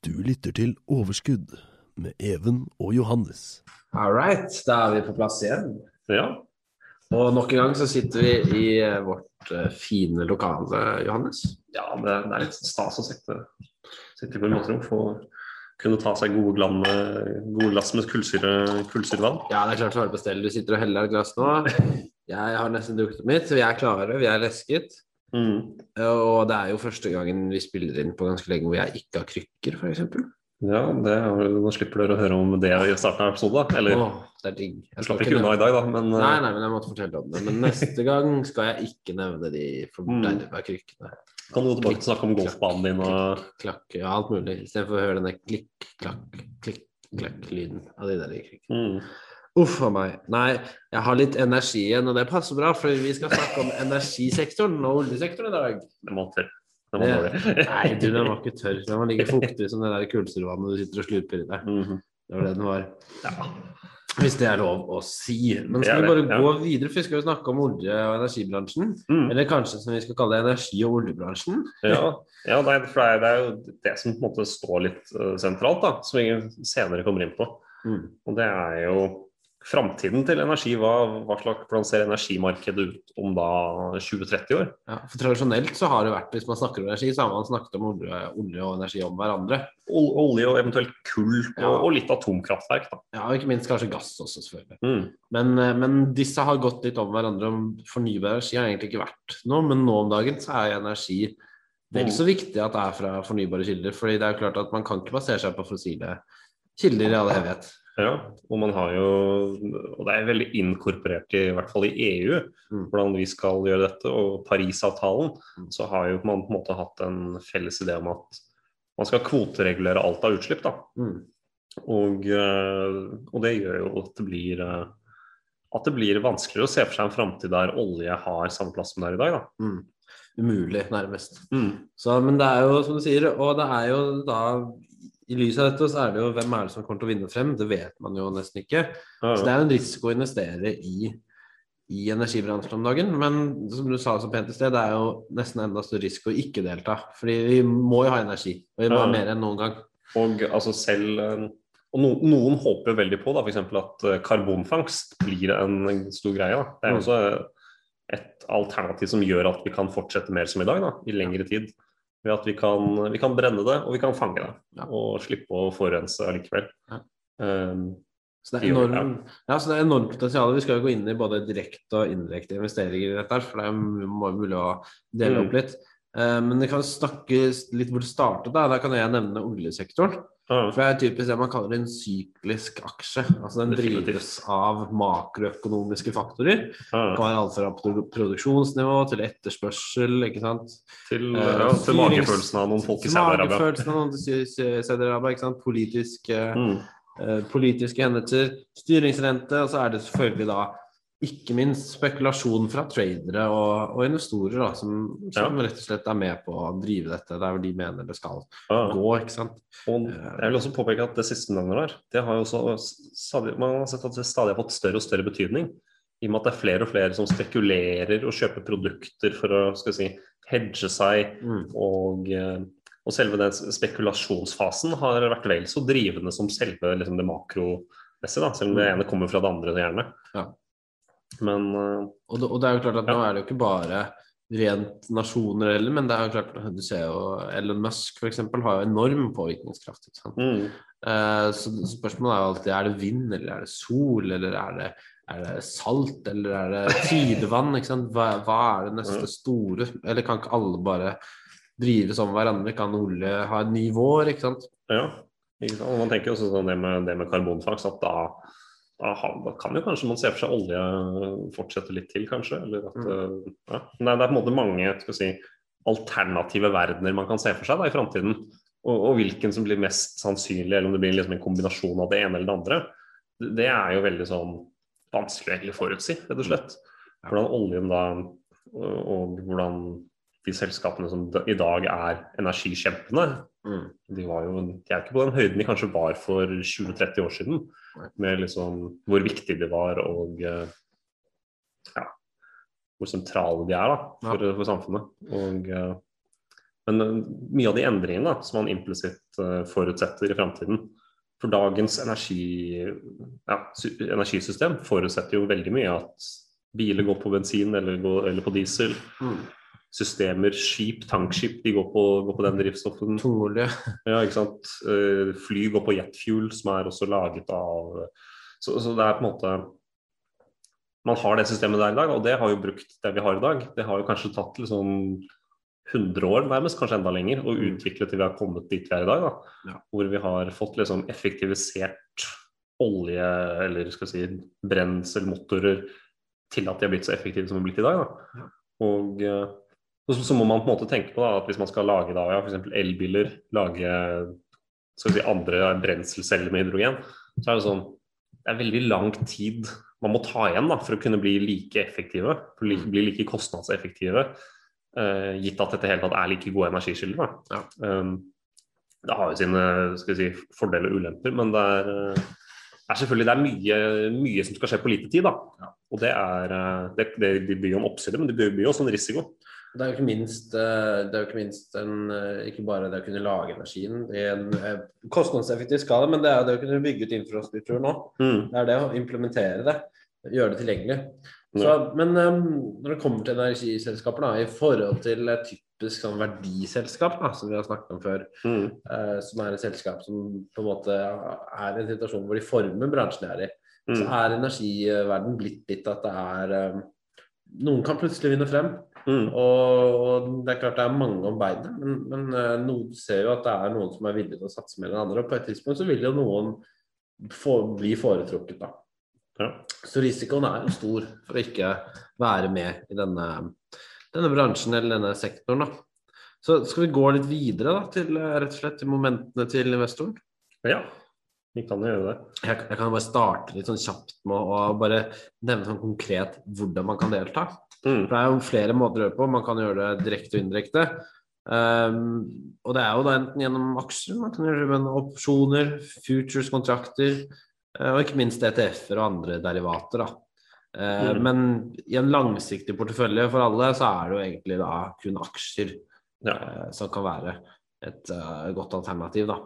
Du lytter til Overskudd med Even og Johannes. All right, da er vi på plass igjen. Ja. Og nok en gang så sitter vi i eh, vårt eh, fine lokale, Johannes. ja det, det er litt stas å sitte, sitte på en måterom for å kunne ta seg gode, glam, gode glass med kullsyre, kullsyrevann. Ja, det er klart å være på stell. Du sitter og heller et glass nå. Jeg har nesten drukket opp mitt. Vi er klare, vi er lesket. Mm. Og det er jo første gangen vi spiller inn på ganske lenge hvor jeg ikke har krykker, f.eks. Ja, det, nå slipper dere å høre om det i starten av episoden. Eller Åh, det er digg. Jeg slapp ikke unna i dag, da, men eh, Nei, nei, men jeg måtte fortelle om det. Men neste gang skal jeg ikke nevne de Mm. forderva krykkene. kan du gå tilbake til å snakke om golfbanen din og Klakk, ja, alt mulig. Istedenfor å høre denne klikk, klakk, klikk, klakk-lyden av de der krykkene. mm. Uff a meg. Nei, jeg har litt energi igjen, og det passer bra, for vi skal snakke om energisektoren og oljesektoren i dag. Det må tørre Det var dårlig. Nei, du, den var ikke tørr. Den var like fuktig som det der kullsyrevannet du sitter og slurper i deg. Mhm. Det var det den var. Ja. Hvis det er lov å si. Men skal vi bare ja. gå videre, for vi skal jo snakke om olje- og energibransjen. Mm. Eller kanskje som vi skal kalle det energi- og oljebransjen. Ja, ja nei, for det er, jo det som på en måte står litt eh, sentralt, da, som vi senere kommer inn på. Mm. Og det er jo framtiden til energi. Hva, hva slags, hvordan ser energimarkedet ut om da 20-30 år? Ja, for Tradisjonelt så har det vært, hvis man snakker om energi, så har man snakket om olje, olje og energi om hverandre. Ol- Olje og eventuelt kull og, Ja. og litt atomkraftverk. da. Ja, og ikke minst kanskje gass også, selvfølgelig. Mm. Men, eh, men disse har gått litt om hverandre. om Fornybar energi har egentlig ikke vært noe, men nå om dagen så er energi vel så viktig at det er fra fornybare kilder. fordi det er jo klart at man kan ikke basere seg på fossile kilder i all evighet. Ja, og man har jo Og det er veldig inkorporert i, i hvert fall i EU Mm. hvordan vi skal gjøre dette. Og Parisavtalen Mm. så har jo man på en måte hatt en felles idé om at man skal kvoteregulere alt av utslipp. da. Mm. Og, eh, og det gjør jo at det blir eh, at det blir vanskeligere å se for seg en framtid der olje har samme plass som det er i dag. da. Mm. Umulig, nærmest. Mm. Så, men det er jo som du sier, og det er jo da I lys av dette så er det jo hvem er det som kommer til å vinne frem, det vet man jo nesten ikke. Ja, Så det er jo en risiko å investere i, i energibransjen om dagen. Men som du sa så pent i sted, det er jo nesten enda større risiko å ikke delta. Fordi vi må jo ha energi, og vi må ha mer enn noen gang. Og altså selv eh, og no, Noen håper veldig på da, eksempel at eh, karbonfangst blir en, en stor greie. Da. Det er Mm. også et alternativ som gjør at vi kan fortsette mer som i dag, da, i lengre tid. Ved at vi kan, vi kan brenne det, og vi kan fange det. Ja. Og slippe å forurense allikevel. Ja. Um, Så det er enorm, ja, så det er enormt potensial. Vi skal jo gå inn i både direkte og indirekte investeringer i dette, for det er mulig å dele Mm. opp litt. Eh, Men vi kan snakke litt hvor det startet. Da Da kan jeg nevne oljesektoren. For det er typisk det man kaller en syklisk aksje. Altså Den drives av makroøkonomiske faktorer. Det kan være alt fra produksjonsnivå til etterspørsel. ikke sant? til, Eh, ja, til magefølelsen av noen folk i Saudi-Arabia. Politiske Mm. eh, politiske hendelser, styringsrente, og så er det selvfølgelig da ikke minst spekulasjon fra tradere og, og investorer da, som, som rett og slett er med på å drive dette der de mener det skal Ja. gå. ikke sant? Og jeg vil også påpeke at det siste navnet der, det har jo også stadig, man har sett at det stadig har fått større og større betydning. I og med at det er flere og flere som spekulerer og kjøper produkter for å skal si, hedge seg. Mm. Og, eh, og selve den spekulasjonsfasen har vært vel så drivende som selve liksom, det makromessige. Selv om det ene kommer fra det andre gjerne. Ja. Men eh, Og, det, og det er jo klart at nå er det jo ikke bare rent nasjoner heller, men det er jo klart, du ser jo Elon Musk eksempel har jo enorm påvirkningskraft. ikke sant? Mm. Uh, så spørsmålet er jo alltid er det vind, eller er det sol, eller er det, er det salt, eller er det tidevann? ikke sant? Hva, hva er det neste store? Eller kan ikke alle bare drive som hverandre? Kan olje ha en ny vår? ikke sant? Ja, ikke sant? Og man tenker også sånn det med, det med karbonfangst, at da, da, kan jo kanskje man se for seg olje fortsette litt til, kanskje. Eller at, mm. ja. Men det er på en måte mange skal si, alternative verdener man kan se for seg da, i framtiden. Og, og hvilken som blir mest sannsynlig, eller om det blir liksom en kombinasjon av det ene eller det andre. Det, er jo veldig sånn vanskelig å egentlig forutsi, rett og slett. Hvordan oljen da, og, og hvordan de selskapene som i dag er energikjempene, Mm. de, var jo, de er ikke på den høyden de kanskje var for 20-30 år siden. Med liksom hvor viktig de var og eh, ja, hvor sentrale de er da, for, for samfunnet. Og, eh, men eh, mye av de endringene da, som man implisitt forutsetter i framtiden For dagens energi, ja, energisystem forutsetter jo veldig mye at biler går på bensin eller, går, eller på diesel. Mm. Systemer, skip, tankskip, de går på, går på den drivstoffen. Tungolje. Ja, ikke sant. Eh, Fly går på jetfuel, som er også laget av Så, så det er på en måte Man har det systemet der i dag, og det har jo brukt det vi har i dag. Det har jo kanskje tatt liksom 100 år, nærmest, kanskje enda lenger, å utvikle til vi har kommet dit vi er i dag. da. Ja. Hvor vi har fått liksom effektivisert olje, eller skal vi si brenselmotorer, til at de har blitt så effektive som de har blitt i dag. da. Og eh, så, så må man på en måte tenke på da, at hvis man skal lage da, ja, f.eks. elbiler, lage si, andre brenselceller med hydrogen, så er det sånn Det er veldig lang tid man må ta igjen da, for å kunne bli like effektive, for å like, bli like kostnadseffektive, uh, gitt at dette hele tatt er like gode energikilder. Da. Um, det har jo sine si, fordeler og ulemper, men det er, eh, er selvfølgelig det er mye, mye som skal skje på lite tid. Da. Og det, er, eh, det, det, det byr jo en oppside, men det byr jo også en risiko. Det er jo ikke minst, eh, det er jo ikke, minst en, eh, ikke bare det å kunne lage energien i en eh, kostnadseffektiv skala, men det er jo det å kunne bygge ut infrastruktur nå. Mm. Det er det å implementere det, gjøre det tilgjengelig. Så, men um, når det kommer til energiselskaper, da, i forhold til et typisk sånn verdiselskap, da, som vi har snakket om før, Mm. uh, som er et selskap som på en måte er i en situasjon hvor de former bransjen de er i, så Mm. er energiverden blitt litt at det er um, Noen kan plutselig vinne frem, Mm. og, og det er klart det er mange om beinet, men, men no, noen ser jo at det er noen som er villige til å satse mer enn andre. Og på et tidspunkt så vil jo noen få, bli foretrukket, da. Ja. Så risikoen er jo stor for å ikke være med i denne, denne bransjen eller denne sektoren, da. Så skal vi gå litt videre da, til eh, rett og slett til momentene til investoren? ja, vi kan jo gjøre det. Jeg, jeg kan bare starte litt sånn kjapt med å bare nevne sånn konkret hvordan man kan delta. Mm. For det er jo flere måter å gjøre det på. Man kan gjøre det direkte og indirekte. Um, og det er jo da enten gjennom aksjer, man kan gjøre det med opsjoner, futures, kontrakter, eh, og ikke minst ETF-er og andre derivater. da. Eh, Mm. Men i en langsiktig portefølje for alle, så er det jo egentlig da kun aksjer Ja. eh, som kan være et uh, godt alternativ, da.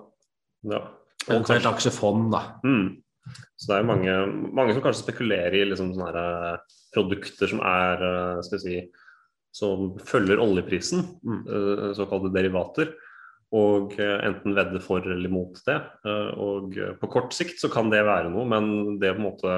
ja. Eventuelt aksjefond, da. Mm. Så det er jo mange, mange som kanskje spekulerer i liksom sånne eh, produkter som er eh, skal si, som følger oljeprisen, Mm. eh, såkalte derivater, og enten vedde for eller mot det. Og på kort sikt så kan det være noe, men det å på en måte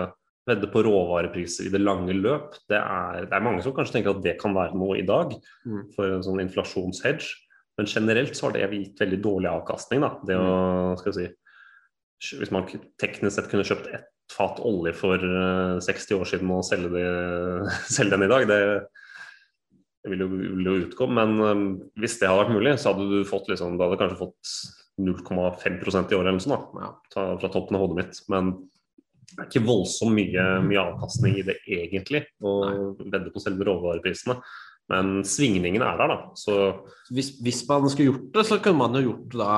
vedde på råvarepriser i det lange løp, det er, det er mange som kanskje tenker at det kan være noe i dag, Mm. for en sånn inflasjonshedge. Men generelt så har det gitt veldig dårlig avkastning. Da. Det å, skal jeg si, hvis man teknisk sett kunne kjøpt ett fat olje for eh, 60 år siden og selge, det, selge den i dag, det, det vil jo, vil jo utgå. Men eh, hvis det hadde vært mulig, så hadde du fått liksom, du hadde kanskje fått 0,5% i året eller noe sånt da, Ja. ta, fra toppen av hodet mitt. Men det er ikke voldsomt mye, mye avkastning i det egentlig, å vedde på selve råvareprisene. Men svingningen er der, da. Så hvis, hvis man skulle gjort det, så kunne man jo gjort det da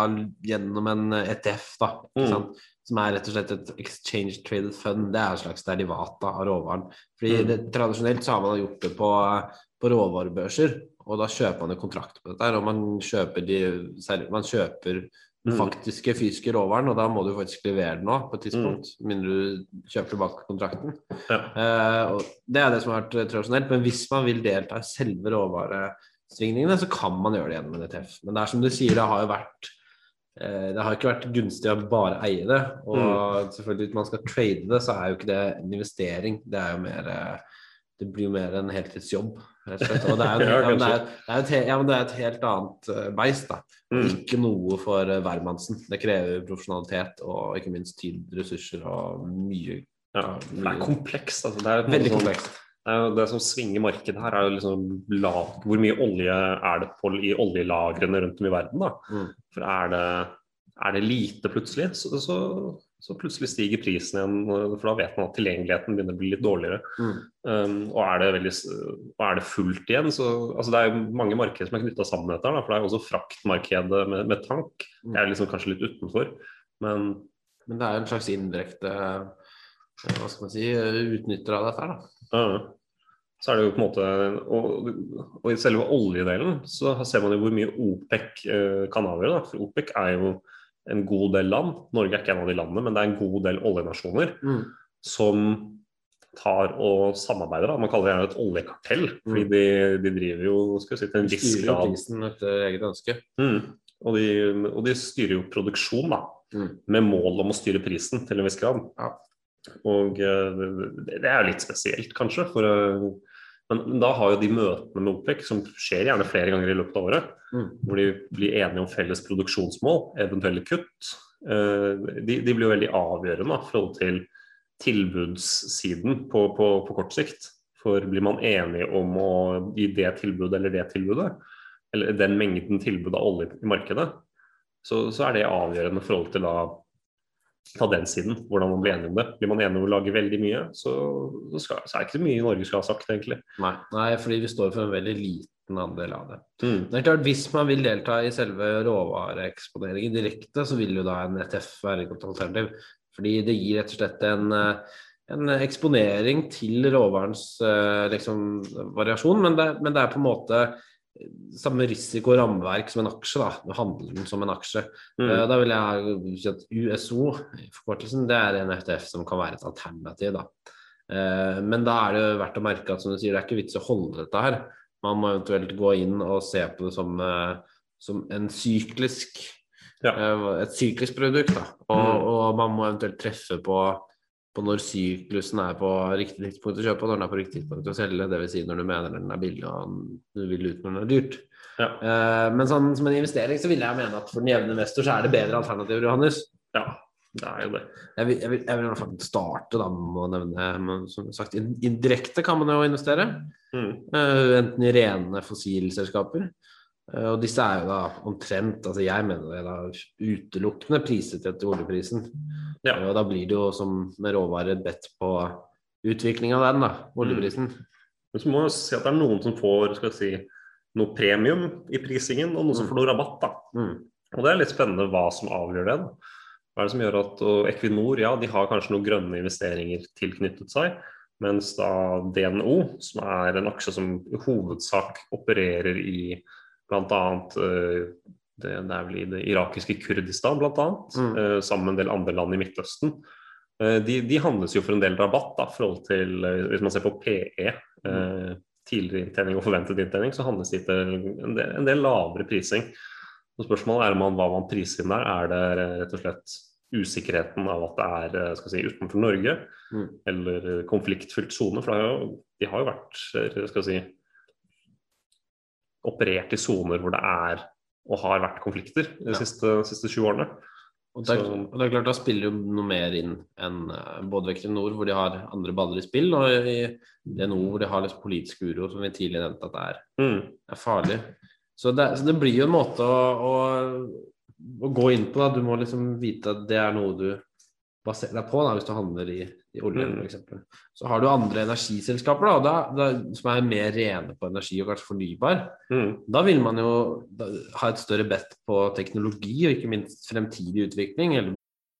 gjennom en ETF, da. Mm. Som er rett og slett et exchange traded fund. Det er en slags derivat av råvaren. Fordi Mm. det, Tradisjonelt så har man gjort det på, på råvarebørser, og da kjøper man en kontrakt på dette. Og man kjøper, de, man kjøper. Faktiske fysiske råvaren, og da må du faktisk levere den nå på et tidspunkt, mindre du kjøper tilbake kontrakten. Ja. Eh, og det er det som har vært tradisjonelt, men hvis man vil delta i selve råvaresvingningene, så kan man gjøre det gjennom en ETF. Men det er som du sier, det har jo vært eh, det har ikke vært gunstig å bare eie det. Og Mm. selvfølgelig hvis man skal trade det, så er jo ikke det en investering. Det er jo mer eh, Det blir jo mer en heltidsjobb, og det er jo, det er, et, ja, det er et helt annet beist, da. Mm. Ikke noe for uh, hvermannsen. Det krever profesjonalitet og ikke minst tid, ressurser og mye Ja. Det er komplekst. Altså. Det er Veldig sånn- komplekst. Det som svinger markedet her, er jo liksom lag, hvor mye olje er det på i oljelagrene rundt om i verden. da. Mm. For er det, er det lite plutselig, så, så, så plutselig stiger prisen igjen. For da vet man at tilgjengeligheten begynner å bli litt dårligere. Mm. Um, og, er det veldig, og er det fullt igjen, så altså Det er jo mange markeder som er knytta sammen med dette. Da, for det er jo også fraktmarkedet med, med tank. Mm. Det er liksom kanskje litt utenfor. Men Men det er jo en slags indirekte uh, hva skal man si, utnytter av dette her, da. Uh, Så er det jo på en måte Og, og i selve oljedelen så ser man jo hvor mye OPEC uh, kan avgjøre. Da. For OPEC er jo en god del land, Norge er ikke en av de landene, men det er en god del oljenasjoner Mm. som tar og samarbeider. Da. Man kaller det gjerne et oljekartell, fordi Mm. de, de driver jo skal vi si, til en viss grad prisen etter eget ønske. mm. og, de, og de styrer jo produksjon, da, Mm. med mål om å styre prisen til en viss grad. Ja. Og eh, det, det er jo litt spesielt, kanskje. For, eh, men, da har jo de møtene med OPEC, som skjer gjerne flere ganger i løpet av året, Mm. hvor de blir enige om felles produksjonsmål, eventuelle kutt, eh, de, de blir jo veldig avgjørende i forhold til tilbudssiden på, på, på kort sikt. For blir man enige om å gi det tilbudet eller det tilbudet, eller den mengden tilbud av olje i markedet, så, så er det avgjørende i forhold til da ta den siden, hvordan man blir enig om det. Blir man enig om å lage veldig mye, så, så, skal, så er det ikke så mye Norge skal ha sagt, egentlig. Nei, nei, fordi vi står for en veldig liten andel av det. Mm. Det er klart, Hvis man vil delta i selve råvareeksponeringen direkte, så vil jo da en ETF være et godt alternativ. Fordi det gir rett og slett en, eh, en eksponering til råvarens eh, liksom, variasjon, men det, men det er på en måte samme risiko og rammeverk som en aksje. da, Du handler den som en aksje. Mm. Eh, Da vil jeg si at USO, forkortelsen, det er en FTF som kan være et alternativ. da. Eh, Men da er det jo verdt å merke at som du sier, det er ikke vits å holde dette her. Man må eventuelt gå inn og se på det som, eh, som en syklisk Ja. et syklisk produkt. Da. Og, Mm. og man må eventuelt treffe på, på når syklusen er på riktig tidspunkt å kjøpe, og når den er på riktig tidspunkt å selge. Dvs. Si når du mener den er billig og du vil ut når den er dyrt. Ja. Eh, men sånn, som en investering så vil jeg mene at for den jevne investor så er det bedre alternativer, Johannes. ja, det er jo det. Jeg vil, jeg vil, jeg vil i hvert fall starte da, med å nevne men som sagt, Indirekte kan man jo investere. Mm. eh, enten i rene fossilselskaper. Eh, og disse er jo da omtrent, altså jeg mener det da, utelukkende priset etter oljeprisen. Ja. Og da blir det jo som med råvarer bedt på utvikling av den, da, oljeprisen. Men så må jeg si at det er noen som får skal jeg si, noe premium i prisingen, og noen som Mm. får noe rabatt. da. Mm. Og Det er litt spennende hva som avgjør det. da. Hva er det som gjør at og Equinor ja, de har kanskje noen grønne investeringer tilknyttet seg, mens da DNO, som er en aksje som i hovedsak opererer i bl.a. Det, det er vel i det irakiske Kurdistan, annet, Mm. eh, sammen med en del andre land i Midtøsten. Eh, De, de handles jo for en del rabatt, da, forhold til eh, hvis man ser på PE, Mm. tidligere inntjening og forventet inntjening, så handles de til en del, en del lavere prising. Så spørsmålet er om man, hva man priser inn der. Er det eh, rett og slett usikkerheten av at det er eh, si, utenfor Norge, Mm. eller konfliktfylt sone? For det har jo, de har jo vært eh, skal si, operert i soner hvor det er og har vært konflikter de Ja. siste, siste 20 årene. Og det, er, Så- og det er klart Da spiller jo noe mer inn enn eh, både nord hvor de har andre baller i spill, og i DNO, hvor de har litt politisk uro, som vi tidligere nevnte at det er. Mm. er farlig. Så det, så det blir jo en måte å, å, å gå inn på. Da. Du må liksom vite at det er noe du baserer deg på da, hvis du handler i, i olje Mm. f.eks. Så har du andre energiselskaper da, da, da, som er mer rene på energi og kanskje fornybar. Mm. Da vil man jo da, ha et større bet på teknologi og ikke minst fremtidig utvikling. Eller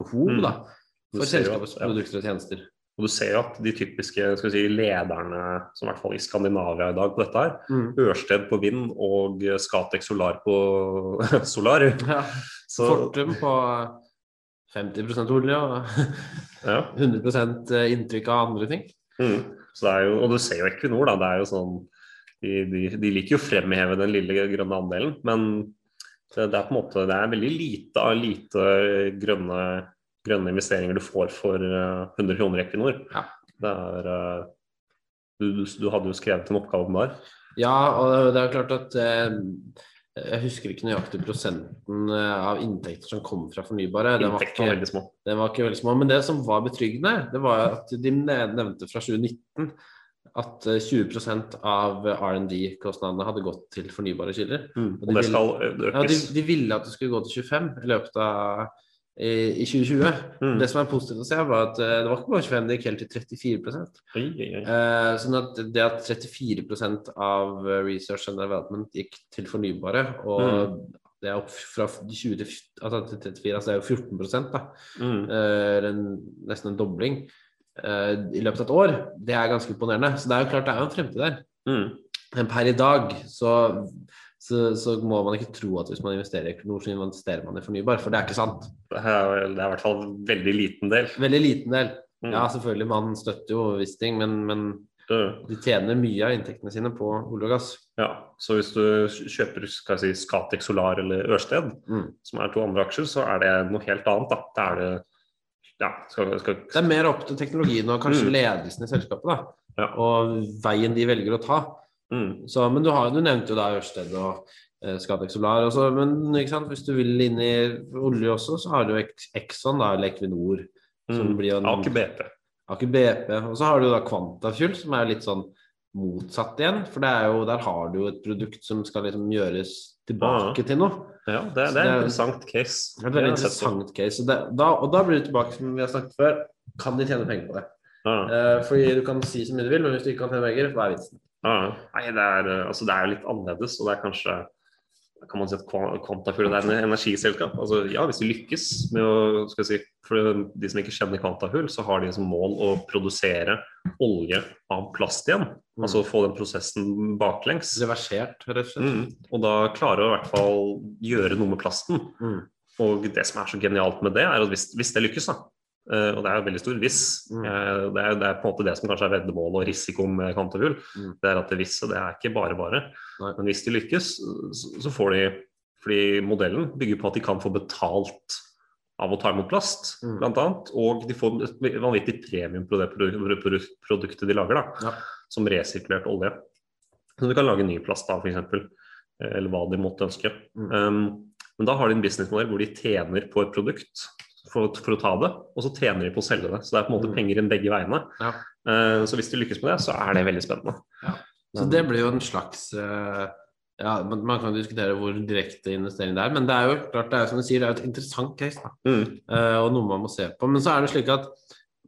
Behov Mm. da, for selskapets at- ja. produkter og tjenester. Og du ser jo at de typiske si, lederne, som i hvert fall i Skandinavia i dag, på dette her, Mm. Ørsted på vind og Scatec Solar på Solar. Ja. Så Fortum på 50 olje og ja. 100 inntrykk av andre ting. Mm. Så det jo, og du ser jo Equinor, da. Det er jo sånn De, de, de liker jo å fremheve den lille grønne andelen, men det, det er på en måte Det er veldig lite av lite grønne, grønne investeringer du får for eh, 100 kroner i Equinor. Ja. Det er eh, du, du, hadde jo skrevet en oppgave om det her. Ja, og det er klart at eh, Jeg husker ikke nøyaktig prosenten av inntekter som kom fra fornybare. Den var, ikke, var den var ikke veldig små. Men det som var betryggende, det var at de nevnte fra 2019 at eh, 20% av R&D-kostnadene hadde gått til fornybare kilder. Mm. Og Og de det skal økes. Ja, de, de ville at det skulle gå til 25 i løpet av i, i 2020. Mm. Det som er positivt å se, var at eh, det var ikke bare 25, det gikk helt til 34 Oi, oi, oi. Eh, sånn at det at 34% av eh, research and development gikk til fornybare, og Mm. det er opp fra 20 til, altså til 34, altså det er jo 14 da. Mm. Eh, en, nesten en dobling eh, i løpet av et år. Det er ganske imponerende. Så det er jo klart det er jo en fremtid der. Mm. Men per i dag så, så, så må man ikke tro at hvis man investerer i Equinor, så investerer man i fornybar, for det er ikke sant. Det, er, det er i hvert fall en veldig liten del. Veldig liten del. Mm. Ja, selvfølgelig, man støtter jo visse ting, men, men Det- de tjener mye av inntektene sine på olje og gass. Ja, så hvis du kjøper skal jeg si, Scatec Solar eller Ørsted, Mm. som er to andre aksjer, så er det noe helt annet. Da. Da er det ja, skal, skal, Det er mer opp til teknologien og kanskje Mm. ledelsen i selskapet, da. Ja. Og veien de velger å ta. mm, Så, men du, har, du nevnte jo da Ørsted og eh, Scatec Solar. Også, men hvis du vil inn i olje også, så har du Exxon da, eller Equinor. Som mm. blir en- Aker BP. Aker BP. Og så har du da Quantafuel, som er litt sånn motsatt igjen. For det er jo, der har du jo et produkt som skal liksom gjøres tilbake til noe. Ja, det, det er en er- interessant case. Det er et veldig interessant case. Og, det, da, og da blir du tilbake som vi har snakket før. Kan de tjene penger på det? Ja, Uh, fordi du kan si så mye du vil, men hvis du ikke kan tjene penger, hva er vitsen? ja. Nei, det er, eh, altså, det er litt annerledes, og det er kanskje kan man si at kvantafull Quantafuel er en energiselskap. Altså, ja, hvis de lykkes med å si, For de som ikke kjenner Quantafuel, så har de som mål å produsere olje av plast igjen. Mm. Altså få den prosessen baklengs. Reversert, rett og slett. Mm. Og da klarer å i hvert fall gjøre noe med plasten. Mm. Og det som er så genialt med det, er at hvis, hvis det lykkes, da, og det er jo veldig stor hvis, Mm. eh, det, er, det er på en måte det som kanskje er veddemålet og risikoen med Quantafuel, Mm. det er at det visse, det er ikke bare bare. Nei. Men hvis de lykkes, så, så får de Fordi modellen bygger på at de kan få betalt av å ta imot plast, Mm. annet, og de får et vanvittig premium på det produ- produ- produktet de lager, da, Ja. som resirkulert olje. Så du kan lage ny plast av, f.eks. Eller hva de måtte ønske. Mm. Um, men da har de en businessmodell hvor de tjener på et produkt for, for å ta det, og så tjener de på å selge det. Så det er på en måte Mm. penger inn begge veiene. Ja. Uh, så hvis de lykkes med det, så er det veldig spennende. Så det blir jo en slags uh, ja, man, kan diskutere hvor direkte investering det er, men det er jo klart, det er som du sier, det er et interessant case. da. Mm. Uh, og noe man må se på. Men så er det slik at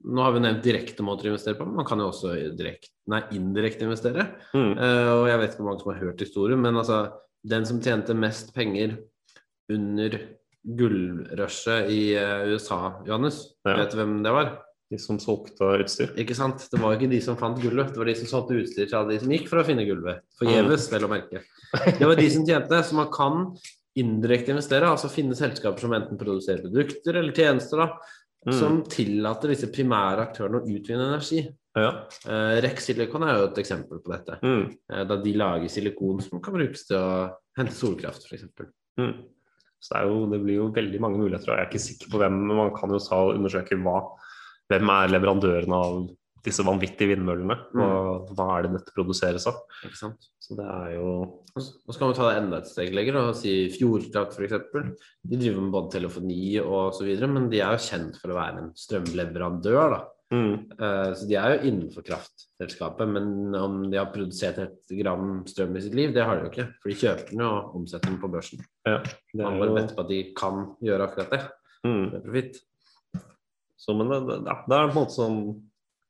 nå har vi nevnt direkte måter å investere på, men man kan jo også direkte, nei, indirekte investere. Mm. Og jeg vet ikke hvor mange som har hørt historien, men altså den som tjente mest penger under gullrushet i eh, USA, Johannes, Ja. vet du hvem det var? De som solgte utstyr. Ikke sant? Det var ikke de som fant gullet, det var de som solgte utstyr til alle de som gikk for å finne gulvet. Forgjeves, vel å merke. Det var de som tjente, så man kan indirekte investere, altså finne selskaper som enten produserer produkter eller tjenester, da, Mm. som tillater disse primære aktørene å utvinne energi. Ja. Uh, Rex Silicon er jo et eksempel på dette. Mm. Uh, da de lager silikon som kan brukes til å hente solkraft, f.eks. Mm. Så det, jo, det blir jo veldig mange muligheter. og Jeg er ikke sikker på hvem, men man kan jo ta undersøke hva, hvem er leverandørene av disse vanvittige vindmøllene. Og hva er det dette produseres av? Så det er jo Og så kan vi ta det enda et steg lenger og si Fjordkraft f.eks. De driver med både telefoni og så videre, men de er jo kjent for å være en strømleverandør. da. Mm, Uh, Så de er jo innenfor kraftselskapet, men om de har produsert et gram strøm i sitt liv, det har de jo ikke. For de kjøper den og omsetter den på børsen. ja, det Man bare jo, vente på at de kan gjøre akkurat det mm. med profitt. Så, men det, det, det er på en måte sånn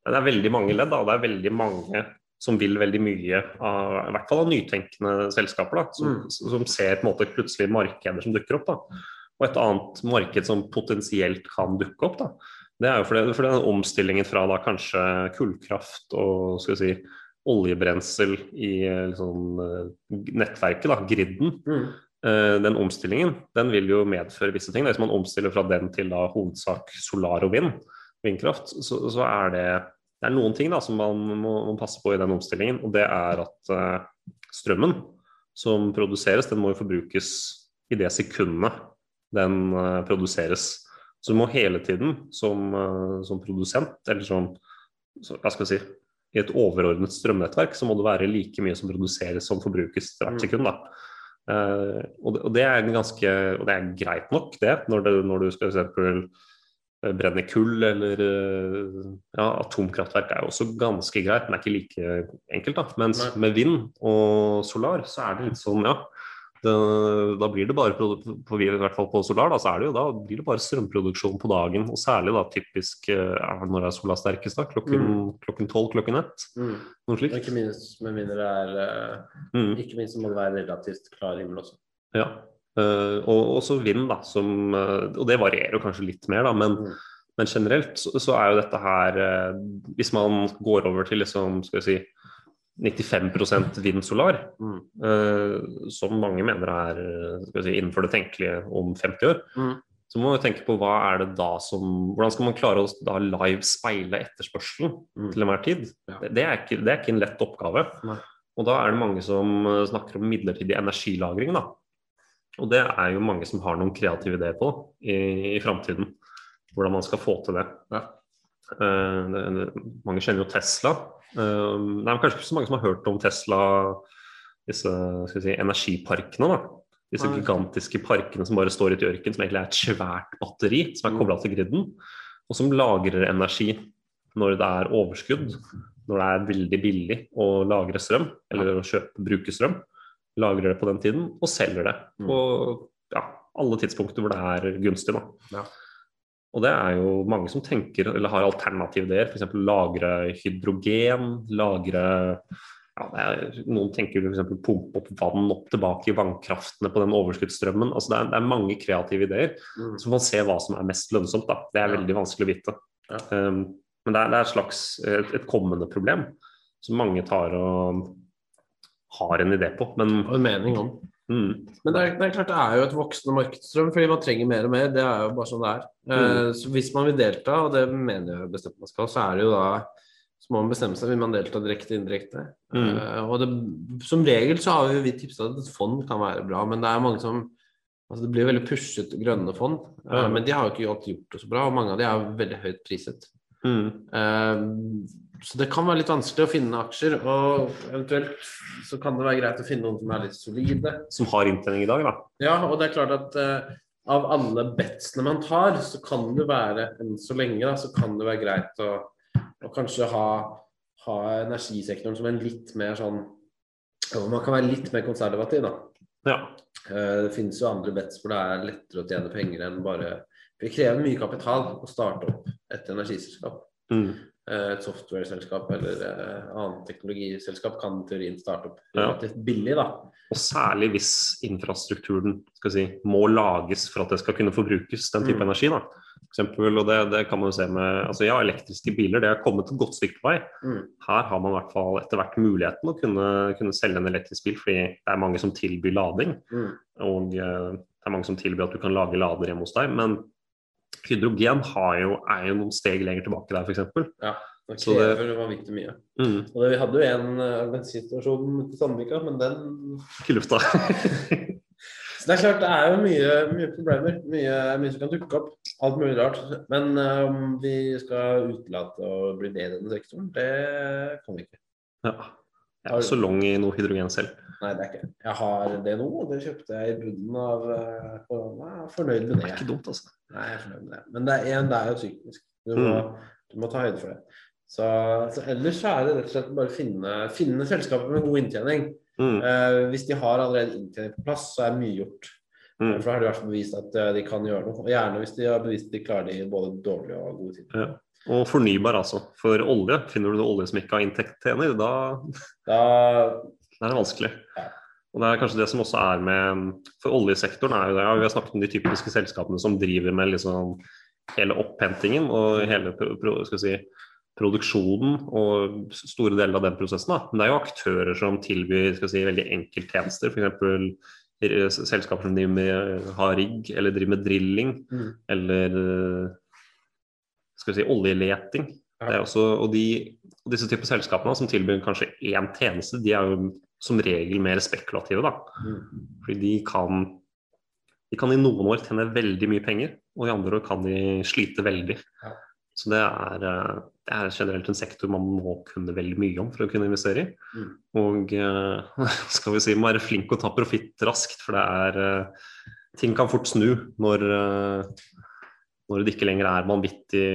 Det er veldig mange ledd, da. Det er veldig mange som vil veldig mye av i hvert fall av nytenkende selskaper. da, Som, Mm. som ser på en måte plutselig markeder som dukker opp. da. Og et annet marked som potensielt kan dukke opp, da, det er jo fordi, fordi den omstillingen fra da kanskje kullkraft og skal vi si, oljebrensel i eh, liksom, eh, nettverket, da, griden, Mm. Eh, den omstillingen den vil jo medføre visse ting. Hvis man omstiller fra den til da hovedsak solar og vind, vindkraft, så, så er det, det er noen ting da som man må, må passe på i den omstillingen. Og det er at eh, strømmen som produseres, den må jo forbrukes i det sekundet den eh, produseres. Så du må hele tiden som, eh, som produsent, eller som så, hva skal jeg si, i et overordnet strømnettverk, så må det være like mye som produseres som forbrukes hvert Mm. sekund. da. Uh, og, det, og det er ganske og det er greit nok, det, når, det, når du skal f.eks. brenne kull eller eh, ja, atomkraftverk er jo også ganske greit, men det er ikke like enkelt. da. Mens Nei. med vind og solar så er det litt sånn, ja det, Da blir det bare på, I hvert fall på solar, da, så er det jo da blir det bare strømproduksjon på dagen. Og særlig da typisk når ja, når er sola sterkest, da? Klokken tolv, tolv, klokken ett? Mm. Noe slikt? ikke minst med mindre det er eh, Mm. Ikke minst må det være relativt klar himmel også. Ja. Eh, og også vind, da, som eh, Og det varierer jo kanskje litt mer, da, men, Mm. men generelt så, så er jo dette her eh, Hvis man går over til liksom, skal vi si 95 vind solar, Mm. uh, som mange mener er eh, skal vi si, innenfor det tenkelige om 50 år, Mm. så må man tenke på hva er det da som Hvordan skal man klare å da live speile etterspørselen Mm. til enhver tid? Ja. Det, det, er ikke, det er ikke en lett oppgave. Nei. Og da er det mange som eh, snakker om midlertidig energilagring, da. Og det er jo mange som har noen kreative ideer på i, i framtiden. Hvordan man skal få til det. Ja. Eh, det, det. Mange kjenner jo Tesla. Eh, det er kanskje ikke så mange som har hørt om Tesla, disse si, energiparkene. da. Disse gigantiske parkene som bare står ute i ørkenen, som egentlig er et svært batteri som er Mm. kobla til griden, og som lagrer energi når det er overskudd, når det er veldig billig å lagre strøm, eller å kjøpe, bruke strøm. Lagrer det på den tiden og selger det Mm. på ja, alle tidspunkter hvor det er gunstig. Da. Og det er jo mange som tenker, eller har alternative ideer, f.eks. lagre hydrogen, lagre ja, er, Noen tenker f.eks. pumpe opp vann opp tilbake i vannkraftene på den overskuddsstrømmen. Altså det, er, det er mange kreative ideer. Mm. Så får man se hva som er mest lønnsomt. Da. Det er veldig vanskelig å vite. Ja. Um, men det er, det er et slags et, et kommende problem som mange tar og har en idé på. Men Og en mening om. Mm, Men det er, det er klart det er jo et voksende markedsstrøm, fordi man trenger mer og mer. Det er jo bare sånn det er. Eh, så hvis man vil delta, og det mener jeg bestemt man skal, så er det jo da så må man bestemme seg vil man delta direkte indirekte. Mm. Eh, og det, som regel så har vi tipsa at et fond kan være bra, men det er mange som altså Det blir veldig pushet grønne fond, Ja. men de har jo ikke alltid gjort det så bra. Og mange av de er veldig høyt priset. mm, så det kan være litt vanskelig å finne aksjer, og eventuelt så kan det være greit å finne noen som er litt solide. som har inntjening i dag, da. Ja, og det er klart at uh, av alle betsene man tar, så kan det være enn så lenge da, så kan det være greit å, å kanskje ha, ha energisektoren som en litt mer sånn man kan være litt mer konservativ, da. Ja. Uh, det finnes jo andre bets hvor det er lettere å tjene penger enn bare For det krever mye kapital å starte opp et energiselskap. Mm, Et software-selskap eller eh, annet teknologiselskap kan teorien starte opp Ja. billig, da. og særlig hvis infrastrukturen skal si, må lages for at det skal kunne forbrukes, den type Mm. energi. da. For eksempel, og det, det kan man jo se med altså Ja, elektriske biler det har kommet et godt stykke på vei. Mm. Her har man i hvert fall etter hvert muligheten å kunne, kunne selge en elektrisk bil, fordi det er mange som tilbyr lading. Mm. Og eh, det er mange som tilbyr at du kan lage lader hjemme hos deg. Men hydrogen har jo, er jo noen steg lenger tilbake der, f.eks. Ja, det Så det- krever vanvittig mye. Mm, Og det, vi hadde jo en uh, bensinstasjon til Sandvika, men den ikke lufta. Så det er klart, det er jo mye, mye problemer. Mye, mye som kan dukke opp. Alt mulig rart. Men om om vi skal utelate å bli med i den sektoren, det kan vi ikke. ja. Jeg så lang i noe hydrogen selv. Nei, det er ikke Jeg har det nå, og det kjøpte jeg i bunnen av eh, korona. Jeg er fornøyd med Det det. er ikke dumt, altså. Nei, jeg er fornøyd med det. Men det er, en, det er jo psykisk. Du må, du må ta høyde for det. Så, så ellers så er det rett og slett bare å finne, finne selskaper med god inntjening. Mm. Eh, hvis de har allerede inntjening på plass, så er mye gjort. Mm. For da har de i hvert fall bevist at eh, de kan gjøre noe. Og gjerne hvis de har bevist at de klarer det i både dårlige og gode tider. Ja. Og fornybar, altså. For olje, finner du olje som ikke har inntekt inntektstjener, da Da det er vanskelig. Ja. Og det er kanskje det som også er med For oljesektoren er jo det, ja, Vi har snakket om de typiske selskapene som driver med liksom hele opphentingen og hele si, produksjonen og store deler av den prosessen. Da. Men det er jo aktører som tilbyr si, veldig enkelttjenester, f.eks. selskaper som driver med har rigg, eller driver med drilling, Mm. eller eh, skal vi si, oljeleting. Er også, og, de, disse typer selskapene som tilbyr kanskje én tjeneste, de er jo som regel mer spekulative. da. Mm. Fordi de kan, de kan i noen år tjene veldig mye penger, og i andre år kan de slite veldig. Ja. Så det er, det er generelt en sektor man må kunne veldig mye om for å kunne investere i. Mm. Og eh, skal vi si, må være flink og ta profitt raskt, for det er eh, Ting kan fort snu når, eh, når det ikke lenger er vanvittig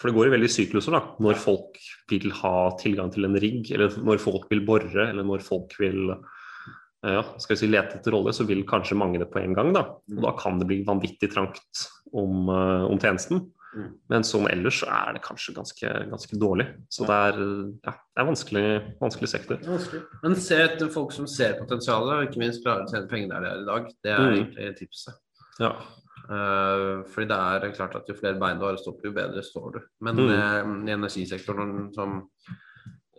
For det går i veldig sykluser, da. Når folk vil ha tilgang til en rigg, eller når folk vil bore, eller når folk vil ja, skal vi si lete etter olje, så vil kanskje mange det på en gang. Da og da kan det bli vanvittig trangt om, eh, om tjenesten. Mm. Men som ellers så er det kanskje ganske, ganske dårlig. Så det er, ja, det er vanskelig, vanskelig sektor. Vanskelig. Men se etter folk som ser potensialet, og ikke minst klarer å tjene penger der de er i dag. Det er Mm. egentlig tipset. Ja. Eh, fordi det er klart at jo flere bein du har å stå på, jo bedre står du. Men Mm. eh, i energisektoren som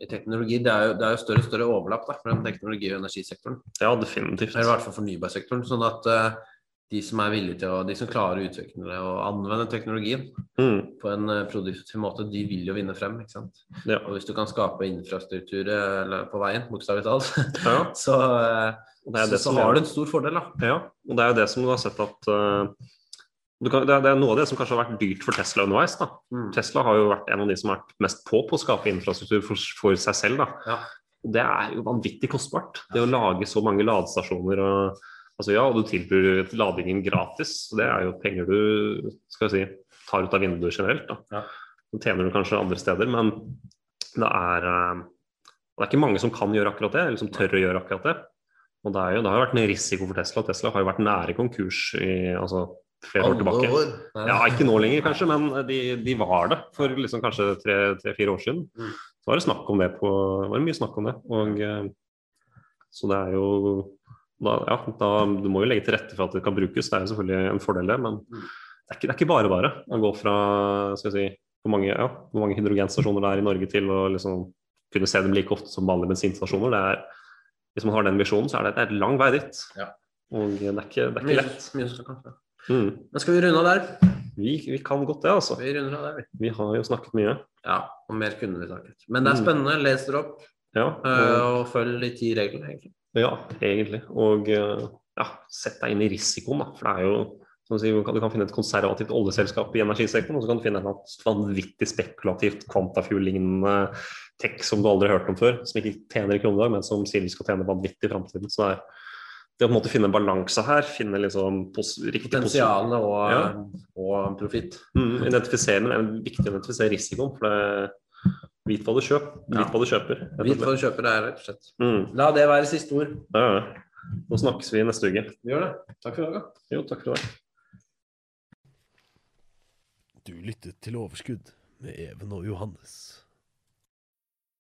i teknologi, det er jo, det er jo større og større overlapp da, mellom teknologi og energisektoren. ja, definitivt. Eller i hvert fall fornybarsektoren. Sånn at uh, de som er villige til å, de som klarer å utvikle det og anvende teknologien Mm, på en produktiv måte, de vil jo vinne frem. ikke sant? ja. Og hvis du kan skape infrastruktur eller på veien, bokstavelig talt, Ja, så, eh, og det er så, det så som har du en stor fordel, da. Ja, og det er jo det som du har sett at uh, du kan, det, er, noe av det som kanskje har vært dyrt for Tesla underveis. da. Mm. Tesla har jo vært en av de som har vært mest på på å skape infrastruktur for, for seg selv. da. Ja. Og Det er jo vanvittig kostbart. Det å lage så mange ladestasjoner og altså ja, og du tilbyr ladingen gratis. så Det er jo penger du skal si, tar ut av vinduet generelt. da. Ja. Så tjener du kanskje andre steder, men det er, eh, det er ikke mange som kan gjøre akkurat det, eller som tør å gjøre akkurat det. Og det, er jo, det har jo vært en risiko for Tesla. Tesla har jo vært nære konkurs i altså, flere år tilbake. Ja, Ikke nå lenger, kanskje, men de, de var det for liksom kanskje tre-fire år siden. Mm. Så var det snakk om det på, var det mye snakk om det. Og, eh, så det er jo da, ja, da, Du må jo legge til rette for at det kan brukes, det er jo selvfølgelig en fordel, det. Men Mm. det er ikke, det er ikke bare bare å gå fra skal jeg si, hvor mange, ja, hvor mange hydrogenstasjoner det er i Norge til å liksom kunne se dem like ofte som vanlige bensinstasjoner. Det er, hvis man har den visjonen, så er det, det er lang vei dit. Ja. Og det er ikke, det er ikke lett. mye. Mm. Men skal vi runde av der? Vi, vi kan godt det, altså. Vi runder av der, vi. Vi har jo snakket mye. Ja, og mer kunne vi snakket. Men det er Mm. spennende. Les dere opp, Ja, eh, og, og følg de ti reglene, egentlig. ja egentlig. Og eh, ja, sett deg inn i risikoen, da. For det er jo som sier, du, kan, finne et konservativt oljeselskap i energisektoren, og så kan du finne et vanvittig spekulativt Quantafuel-lignende tech som du aldri har hørt om før, som ikke tjener i kronedag, men som sier de skal tjene vanvittig i framtiden. Så det er det å på en måte finne en balanse her, finne liksom riktig. Potensialet og, Ja. og profitt. Mm, identifisere, men det er viktig å identifisere risikoen. for det Vit hva du kjøper. Vit hva du kjøper. Vit hva du kjøper, det er rett og slett. Mm, La det være siste ord. ja, ja. Nå snakkes vi neste uke. Vi gjør det. Takk for i dag. Jo, takk for det. Du lyttet til Overskudd med Even og Johannes.